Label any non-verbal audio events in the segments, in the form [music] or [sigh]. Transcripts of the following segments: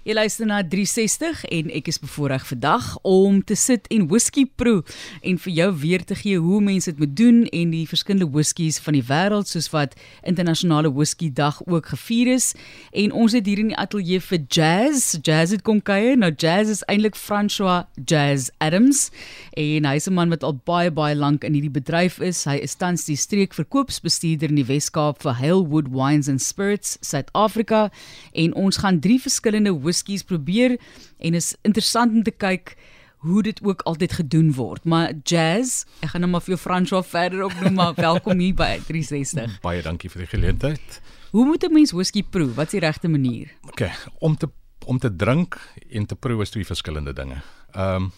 Jy luister na 360 en ek is bevoorreg vandag om te sit en whisky proe en vir jou weer te gee hoe mense dit moet doen en die verskillende whiskies van die wêreld soos wat internasionale whisky dag ook gevier is en ons het hier in die ateljee vir Jazz, Jazz het kom kuier. Nou Jazz is eintlik François Jazz Adams en hy's 'n man wat al baie baie lank in hierdie bedryf is. Hy is tans die streekverkoopsbestuurder in die Wes-Kaap vir Halewood Wines and Spirits Suid-Afrika en ons gaan drie verskillende whiskies probeer en is interessant om te kyk hoe dit ook altyd gedoen word. Maar Jazz, ek gaan nou maar vir jou François verder opnoem, maar welkom hier by 360. [laughs] Baie dankie vir die geleentheid. Hoe moet 'n mens whisky proe? Wat is die regte manier? OK, om te om te drink en te proe is twee verskillende dinge. Ehm um,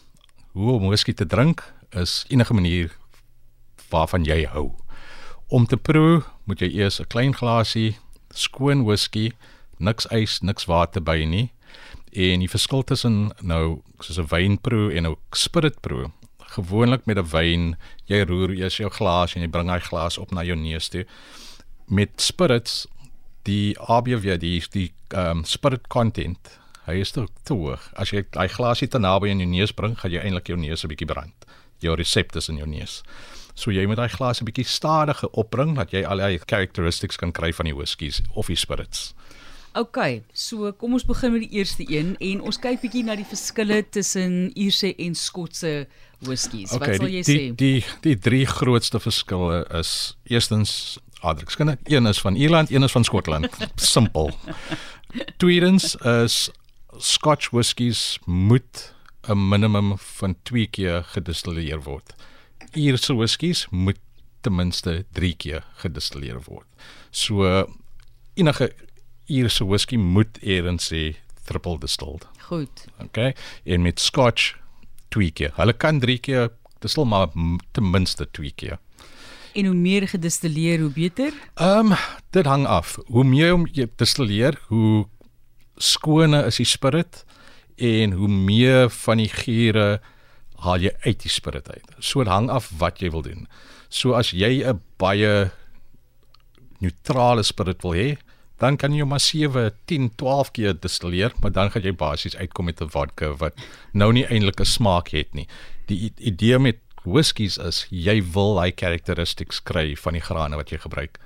hoe om whisky te drink is enige manier waarvan jy hou. Om te proe, moet jy eers 'n klein glasie skoon whisky, niks ys, niks water by nie. En die verskil tussen nou soos 'n wynproe en 'n spiritproe. Gewoonlik met 'n wyn jy roer eers jou glas en jy bring hy glas op na jou neus toe. Met spirits die ABV die die um, spirit content hy is te, te hoog. As jy hy glasie te naby aan jou neus bring gaan jy eintlik jou neus 'n bietjie brand. Jou reseptors in jou neus. So jy moet hy glas 'n bietjie stadiger opbring dat jy al die characteristics kan kry van die whiskies of die spirits OK, so kom ons begin met die eerste een en ons kyk bietjie na die verskille tussen Ierse en Skotse whiskies. Okay, Wat sal jy die, sê? Die die die drie grootste verskille is eerstens aardrykskunde. Een is van Ierland, een is van Skotland. [laughs] Simpel. Tweedens is Scotch whiskies moet 'n minimum van 2 keer gedistilleer word. Ierse whiskies moet ten minste 3 keer gedistilleer word. So enige Ierse whisky moet eers sê triple distilled. Goed. Okay? En met Scotch twee keer. Hulle kan drie keer, dis al maar ten minste twee keer. En hoe meer gedistilleer, hoe beter? Ehm um, dit hang af. Hoe meer jy distilleer, hoe skoner is die spirit en hoe meer van die gure haal jy uit die spirit uit. So dit hang af wat jy wil doen. So as jy 'n baie neutrale spirit wil hê, dan kan jy maar 7, 10, 12 keer distilleer, maar dan gaan jy basies uitkom met 'n vodka wat nou nie eintlik 'n smaak het nie. Die idee met whiskies is jy wil hy characteristics kry van die grane wat jy gebruik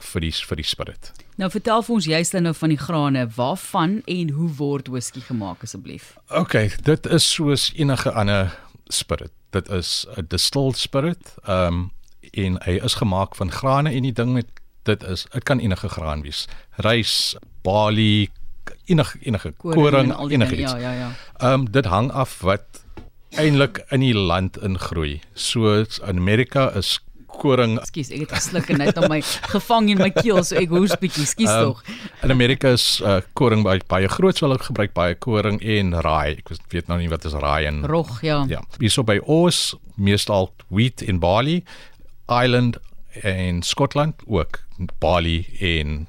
vir die vir die spirit. Nou vertel vir ons juist nou van die grane, waarvan en hoe word whisky gemaak asseblief? OK, dit is soos enige ander spirit. Dit is 'n distilled spirit. Ehm um, en hy is gemaak van grane en die ding met dit is dit kan enige graan wees. Rys, barley, enige enige koring, en al die enige dinge. iets. Ja, ja, ja. Ehm um, dit hang af wat eintlik in die land ingroei. So in Amerika is koring Ekskuus, ek het gesluk en net op my gevang in my keel, so ek hoes bietjie. Skus Ehm, tog. In Amerika is uh, koring baie baie groot, so hulle gebruik baie koring en raai. Ek weet- weet nou nie wat is raai en Rog, ja. Ja, hierso by ons meestal wheat en barley, Ireland en Skotland ook barley en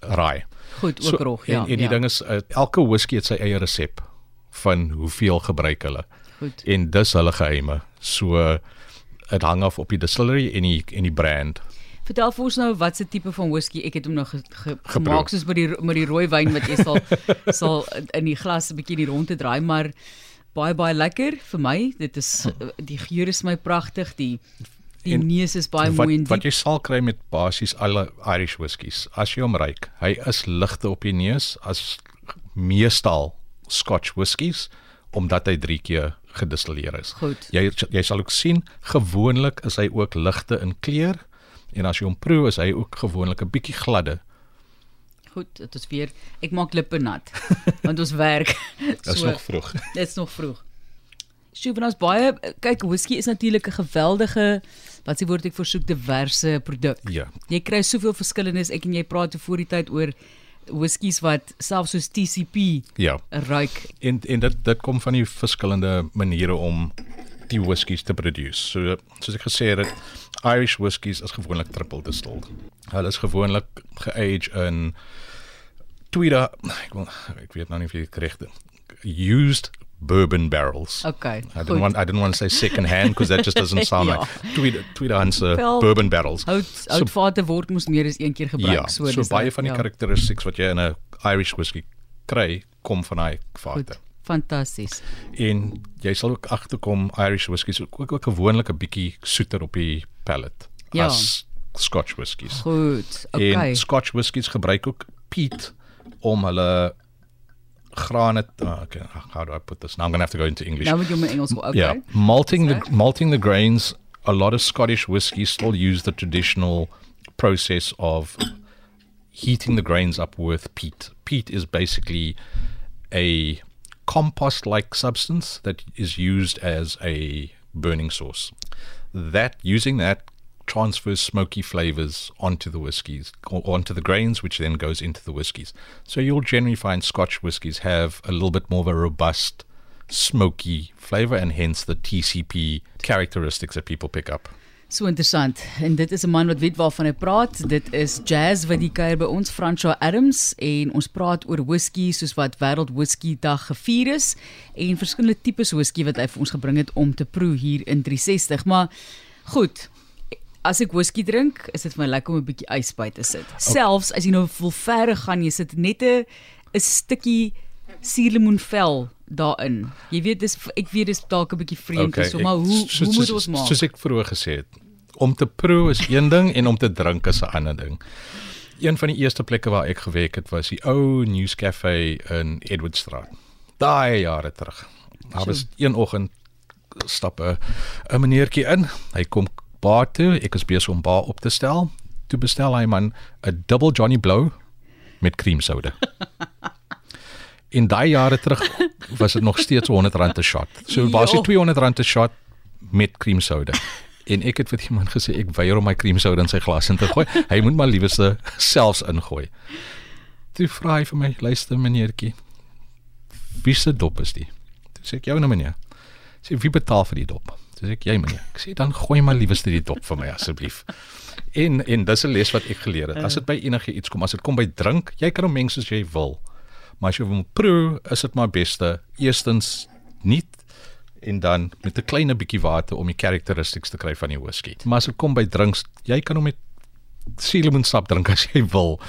raai. Goed, ook rog, ja. En, en die ja. ding is uh, elke whisky het sy eie resep van hoeveel gebruik hulle. Goed. En dis hulle geheime. So dit hang af op die distillery en die en die brand. Vertel vir ons nou wat se tipe van whisky ek het hom nou ge, ge, gemaak soos met die met die rooi wyn wat jy sal [laughs] sal in die glas 'n bietjie in die rondte draai, maar baie baie lekker vir my. Dit is die geur is my pragtig, die die En neus is baie wat mooi en wat diep. jy sal kry met basies alle Irish whiskies, as jy hom ruik, hy is ligte op die neus as meestal Scotch whiskies omdat hy 3 keer gedistilleer is. Goed. Jy jy sal ook sien gewoonlik is hy ook ligte in kleur en as jy hom proe is hy ook gewoonlik 'n bietjie gladde. Goed, dit is weer ek maak lippe nat [laughs] want ons werk. [laughs] Dis nog vroeg. Dit's nog vroeg. Sjoe, want ons baie kyk whisky is natuurlik 'n geweldige wat se woord ek versoek diverse produk. Ja. Jy kry soveel verskillendes. Ek en jy praat te voor die tyd oor whiskies wat selfs soos TCP Ja. ruik. En en dit dit kom van die verskillende maniere om die whiskies te produce. So soos ek gesê het, Irish whiskies is gewoonlik triple distilled. Hulle is gewoonlik geage in tweede ek wil ek weet nou nie of jy dit reg used bourbon barrels. Okay. I didn't want I didn't want to say second hand because that just doesn't [laughs] sound Ja. like tweede tweedehandse Wel, bourbon barrels. Oud oud vate word mos meer as een keer gebruik. Ja, so, so baie dat, van die ja. characteristics wat jy in 'n Irish whisky kry, kom van daai vate. Goed. Fantasties. En jy sal ook agterkom Irish whiskies ook ook, ook gewoonlik 'n bietjie soeter op die palate Ja. as Scotch whiskies. Goed. Okay. En Scotch whiskies gebruik ook peat om hulle grane oh, okay, how do I put this? Now I'm going to have to go into English. Nou moet jy my Engels okay. Yeah, malting the Sorry? malting the grains. A lot of Scottish whiskies still use the traditional process of heating the grains up with peat. Peat is basically a compost-like substance that is used as a burning source. That using that transfers smoky flavors onto the whiskies onto the grains, which then goes into the whiskies. So you'll generally find Scotch whiskies have a little bit more of a robust, smoky flavor, and hence the TCP characteristics that people pick up. So interessant. En dit is 'n man wat weet waarvan hy praat. Dit is Jazz wat die kuier by ons François Adams en ons praat oor whisky soos wat Wêreld Whisky Dag gevier is en verskillende tipes whisky wat hy vir ons gebring het om te proe hier in 360. Maar goed. As ek whisky drink, is dit vir my lekker om 'n bietjie ys by te sit. Selfs as jy nou wil verder gaan, jy sit net 'n 'n stukkie suurlemoenvel daarin. Jy weet dis ek weet dis dalk 'n bietjie vreemd okay, so, maar hoe soos- hoe moet ons maak? Soos ek vroeër gesê het, om te proe is een ding en om te drink is 'n ander ding. Een van die eerste plekke waar ek gewerk het was die ou News Cafe in Edwardstraat. Daai jare terug. Daar was een oggend stap 'n 'n meneertjie in. Hy kom bar toe, ek is besig om bar op te stel. Toe bestel hy man 'n double Johnny Blow met creamsoda. [laughs] In daai jare terug was dit nog steeds R100 'n shot. So was dit R200 'n shot met creamsoda. En ek het vir die man gesê ek weier om my creamsoda in sy glas in te gooi. Hy moet maar liewerste selfs ingooi. Toe vra hy vir my, luister meneertjie. Wie se dop is die? Toe sê ek jou nou meneer. Sê wie betaal vir die dop? Sê ek jy meneer. Ek sê dan gooi maar liewerste die dop vir my asseblief. En en dis 'n les wat ek geleer het. As dit by enige iets kom, as dit kom by drink, jy kan hom meng soos jy wil. Maar as jy wil proe, is dit maar beste eerstens nie en dan met 'n klein bietjie water om die characteristics te kry van die whisky. Maar as dit kom by drinks, jy kan hom met suurlemoensap drink as jy wil,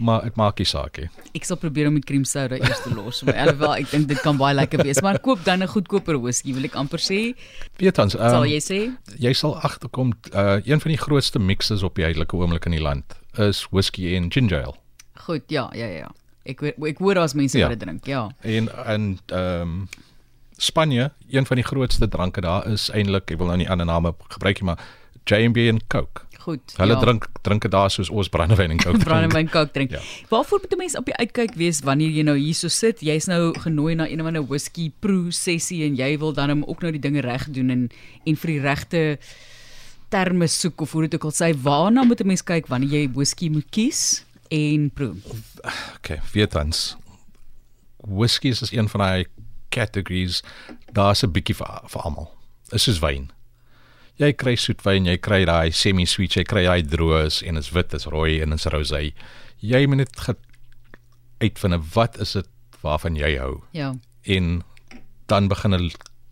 maar dit maak nie saak nie. Ek sal probeer om die cream soda eers te los, maar alhoewel ek dink dit kan baie lekker wees, maar koop dan 'n goedkoper whisky, wil ek amper sê. Weet ons, Sal um, jy sê? jy sal agterkom uh, een van die grootste mixes op die huidelike oomblik in die land is whisky en ginger ale. Goed, ja, ja, ja. Ek weet- ek hoor daar's mense Ja. wat dit drink, ja. En en ehm um, Spanje, een van die grootste dranke daar is eintlik, ek wil nou nie ander name gebruik nie, maar J&B en Coke. Goed. Hulle ja. drink drinke daar soos ons brandewyn en [laughs] Coke. drink. brandewyn kook drink. Ja. Waarvoor moet 'n mens op die uitkyk wees wanneer jy nou hierso sit? Jy's nou genooi na een of ander whisky proe sessie en jy wil dan hom ook nou die dinge reg doen en en vir die regte terme soek of hoe dit ook al sê, waarna moet 'n mens kyk wanneer jy whisky moet kies en proe? Okay, weet ons. Whisky is een van daai categories. Daar's 'n bietjie vir vir almal. Is soos wyn. Jy kry soetwyn, jy kry daai semi-sweet, jy kry daai droës en is wit, is rooi en is rosé. Jy moet net uitvind wat is dit waarvan jy hou Ja. en dan begin hulle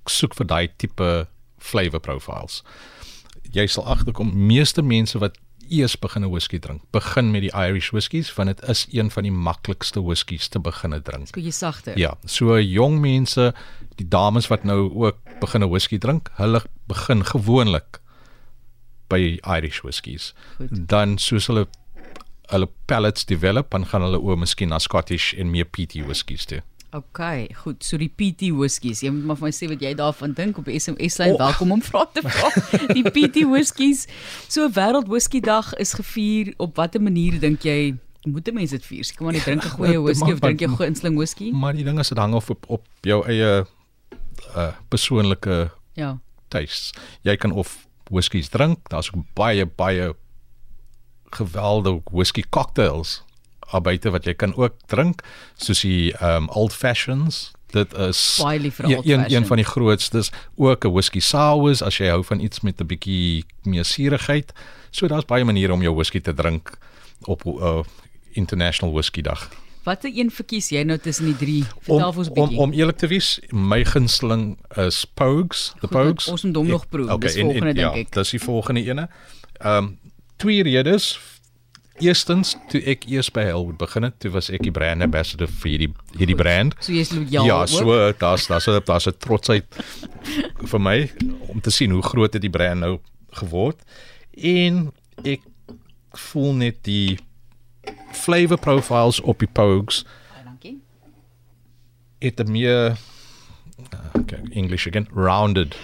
soek vir daai tipe flavor profiles. Jy sal agterkom meeste mense wat eers begin 'n whisky drink, begin met die Irish whiskies want dit is een van die maklikste whiskies te begin drink. Bietjie sagter. Ja, so jong mense, die dames wat nou ook begin 'n whisky drink, hulle begin gewoonlik by Irish whiskies. Goed. Dan soos hulle hulle palates develop, dan gaan hulle oor miskien na Scottish en meer peaty whiskies toe. OK, goed. So die PT whiskies. Jy moet maar vir my sê wat jy daarvan dink op die SMS lyn. Oh. Welkom om vrae te vra. [laughs] Die PT whiskies. So Wêreld Whisky Dag is gevier. Op watter manier dink jy moet mense dit vier? Kom maar net drink [laughs] 'n goeie whisky of drink jy maar- goeie whisky? Maar die ding is dit hang af op op jou eie uh persoonlike Ja. tastes. Jy kan of whiskies drink, daar's ook baie baie geweldige whisky cocktails buite wat jy kan ook drink, soos die um old fashions. Dit is Baie lief vir een- old een, een fashioned. van die grootste ook 'n whisky sours as jy hou van iets met 'n bietjie meer suurigheid. So daar's baie maniere om jou whisky te drink op 'n uh, international whisky dag. Watter een verkies jy nou tussen die drie? Vertel vir ons 'n om, bietjie. om eerlik te wees, my gunsteling is Pogues, the Pogues. ons moet hom nog proe. Dis volgende, dink ja, ek. Dis die volgende ene. Ehm um, twee redes. Eerstens, toe ek eers by Hellwood begin het, toe was ek die brand ambassador vir hierdie hierdie brand. So jy's lojaal Ja, so daar's daar's 'n daar's 'n trotsheid vir my om te sien hoe groot het die brand nou geword. En ek voel net die flavor profiles op die Pogues Baie Dankie. het 'n meer okay, English again, rounded.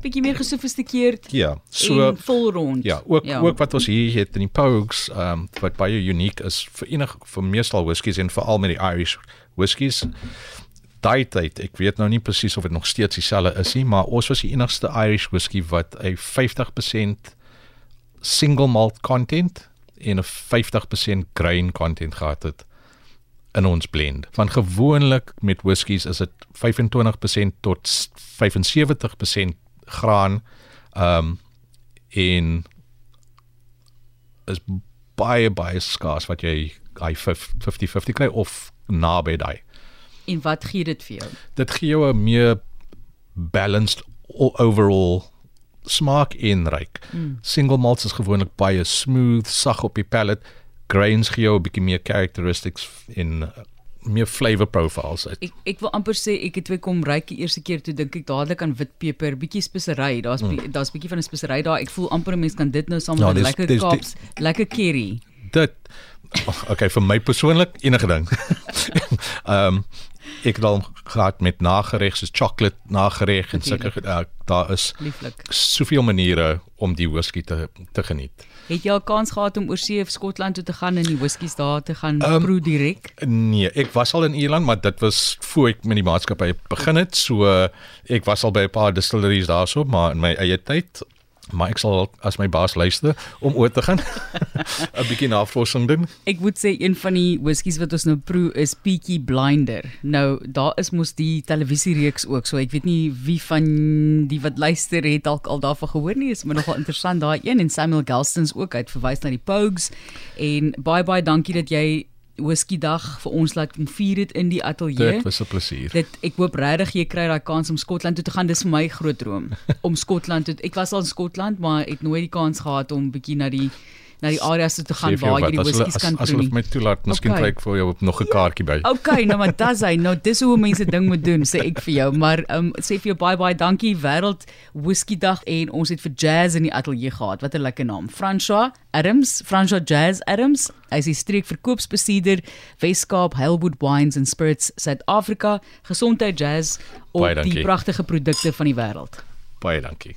Bietjie meer gesofistikeerd Ja, so en vol rond. Ja, ook ja. ook wat ons hier het in die Pogues, ehm um, wat baie uniek is vir enig vir meestal whiskies en veral met die Irish whiskies. Daai tyd, ek weet nou nie presies of dit nog steeds dieselfde is nie, maar ons was die enigste Irish whisky wat 'n 50% single malt content en 'n 50% grain content gehad het in ons blend. Want gewoonlik met whiskies is dit 25% tot 75% graan ehm um, en is baie baie skaars wat jy hy 50-50 kry of naby daai. En wat gee dit vir jou? Dit gee jou 'n meer balanced overall smaak en ryk. Mm. Single malts is gewoonlik baie smooth, sag op die palate. Grains gee jou 'n bietjie meer characteristics in uh, meer flavor profiles. uit. Ek ek wil amper sê ek het twee kom ryk die eerste keer toe dink ek dadelik aan witpeper, bietjie spesery. Daar's mm. daar's bietjie van 'n spesery daar. Ek voel amper 'n mens kan dit nou saam Ja, met dis- lekker Kaaps, lekker curry. dit okay vir my persoonlik enige ding. [laughs] Ehm um, ek het al gehad met nagereg soos chocolate nagereg en sulke uh, daar is Lieflik. soveel maniere om die whisky te te geniet. Het jy al kans gehad om oor see of Skotland toe te gaan en die whiskies daar te gaan Ehm, proe direk? Nee, ek was al in Ierland, maar dit was voor ek met die maatskappy begin het. So uh, ek was al by 'n paar distilleries daarso, maar in my eie tyd maar ek sal as my baas luister om oor te gaan [laughs] [laughs] 'n bietjie navorsing doen. Ek moet sê een van die whiskies wat ons nou proe is Peaky Blinder. Nou daar is mos die televisiereeks ook, so ek weet nie wie van die wat luister het dalk al daarvan gehoor nie, is maar nogal interessant daai een en Samuel Galstons ook uit verwys na die Pogues en baie baie dankie dat jy whisky dag vir ons laat kom vier dit in die ateljee. Dit was 'n plesier. Dit ek hoop regtig jy kry daai kans om Skotland toe te gaan. Dis vir my groot droom [laughs] om Skotland toe. Ek was al in Skotland, maar ek het nooit die kans gehad om bietjie na die na die areas toe te gaan jou waar jy die as hulle- whiskies as- kan As proe. hulle nie. my toelaat, miskien Okay. kry ek vir jou nog 'n kaartjie by. Okay, nou maar dis hy. Nou dis hoe mense ding moet doen, sê ek vir jou. Maar ehm um, sê vir jou baie baie dankie Wêreld Whisky Dag en ons het vir Jazz in die ateljee gehad. Wat 'n lekker naam. François Adams, François Jazz Adams. Hy is die streekverkoopsbesieder Weskaap Hellwood Wines and Spirits Suid-Afrika. Gesondheid Jazz op die pragtige produkte van die wêreld. Baie dankie.